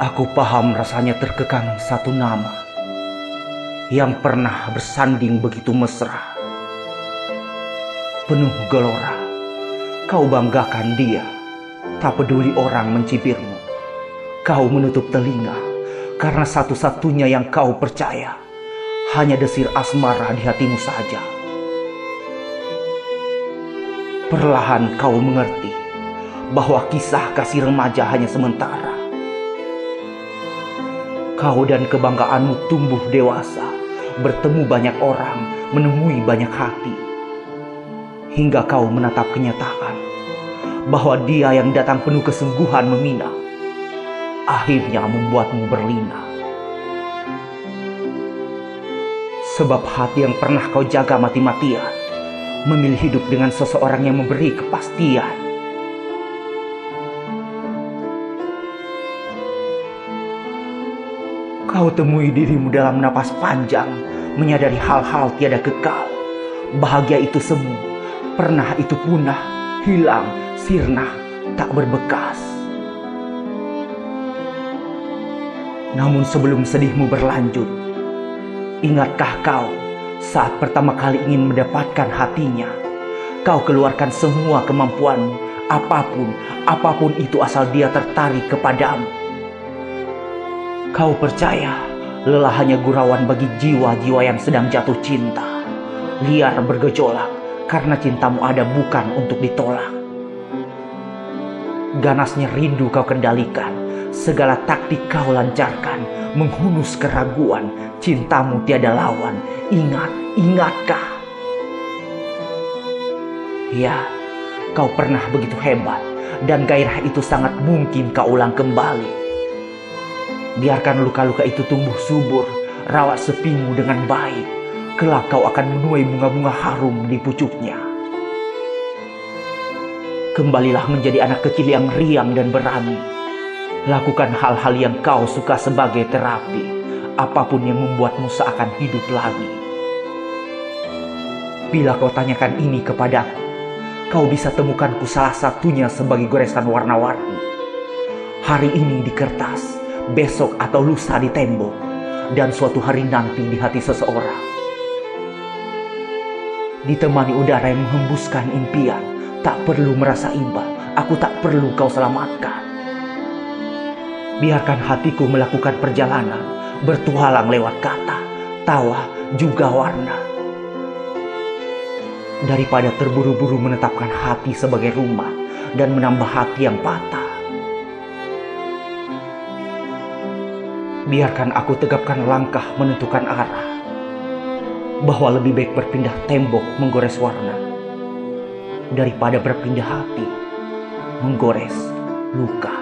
Aku paham rasanya terkekang satu nama yang pernah bersanding begitu mesra. Penuh gelora, kau banggakan dia, tak peduli orang mencibirmu. Kau menutup telinga karena satu-satunya yang kau percaya hanya desir asmara di hatimu saja. Perlahan kau mengerti bahwa kisah kasih remaja hanya sementara kau dan kebanggaanmu tumbuh dewasa, bertemu banyak orang, menemui banyak hati. Hingga kau menatap kenyataan bahwa dia yang datang penuh kesungguhan memina, akhirnya membuatmu berlina. Sebab hati yang pernah kau jaga mati-matian, memilih hidup dengan seseorang yang memberi kepastian Kau temui dirimu dalam napas panjang, menyadari hal-hal tiada kekal. Bahagia itu semu, pernah itu punah, hilang, sirna, tak berbekas. Namun sebelum sedihmu berlanjut, ingatkah kau saat pertama kali ingin mendapatkan hatinya? Kau keluarkan semua kemampuanmu, apa pun, apa pun itu asal dia tertarik kepadamu Kau percaya lelah hanya gurauan bagi jiwa-jiwa yang sedang jatuh cinta. Liar bergejolak karena cintamu ada bukan untuk ditolak. Ganasnya rindu kau kendalikan, segala taktik kau lancarkan, menghunus keraguan, cintamu tiada lawan. Ingat, ingatkah? Ya, kau pernah begitu hebat dan gairah itu sangat mungkin kau ulang kembali Biarkan luka-luka itu tumbuh subur, rawat sepimu dengan baik. Kelak kau akan menuai bunga-bunga harum di pucuknya. Kembalilah menjadi anak kecil yang riang dan berani. Lakukan hal-hal yang kau suka sebagai terapi, apa pun yang membuatmu seakan hidup lagi. Bila kau tanyakan ini kepadaku, kau bisa temukanku salah satunya sebagai goresan warna-warni. Hari ini di kertas, besok atau lusa di tembok, dan suatu hari nanti di hati seseorang. Ditemani udara yang menghembuskan impian, tak perlu merasa imbang, aku tak perlu kau selamatkan. Biarkan hatiku melakukan perjalanan, bertualang lewat kata, tawa, juga warna. Daripada terburu-buru menetapkan hati sebagai rumah dan menambah hati yang patah Biarkan aku tegapkan langkah menentukan arah. Bahwa lebih baik berpindah tembok menggores warna. Daripada berpindah hati menggores luka.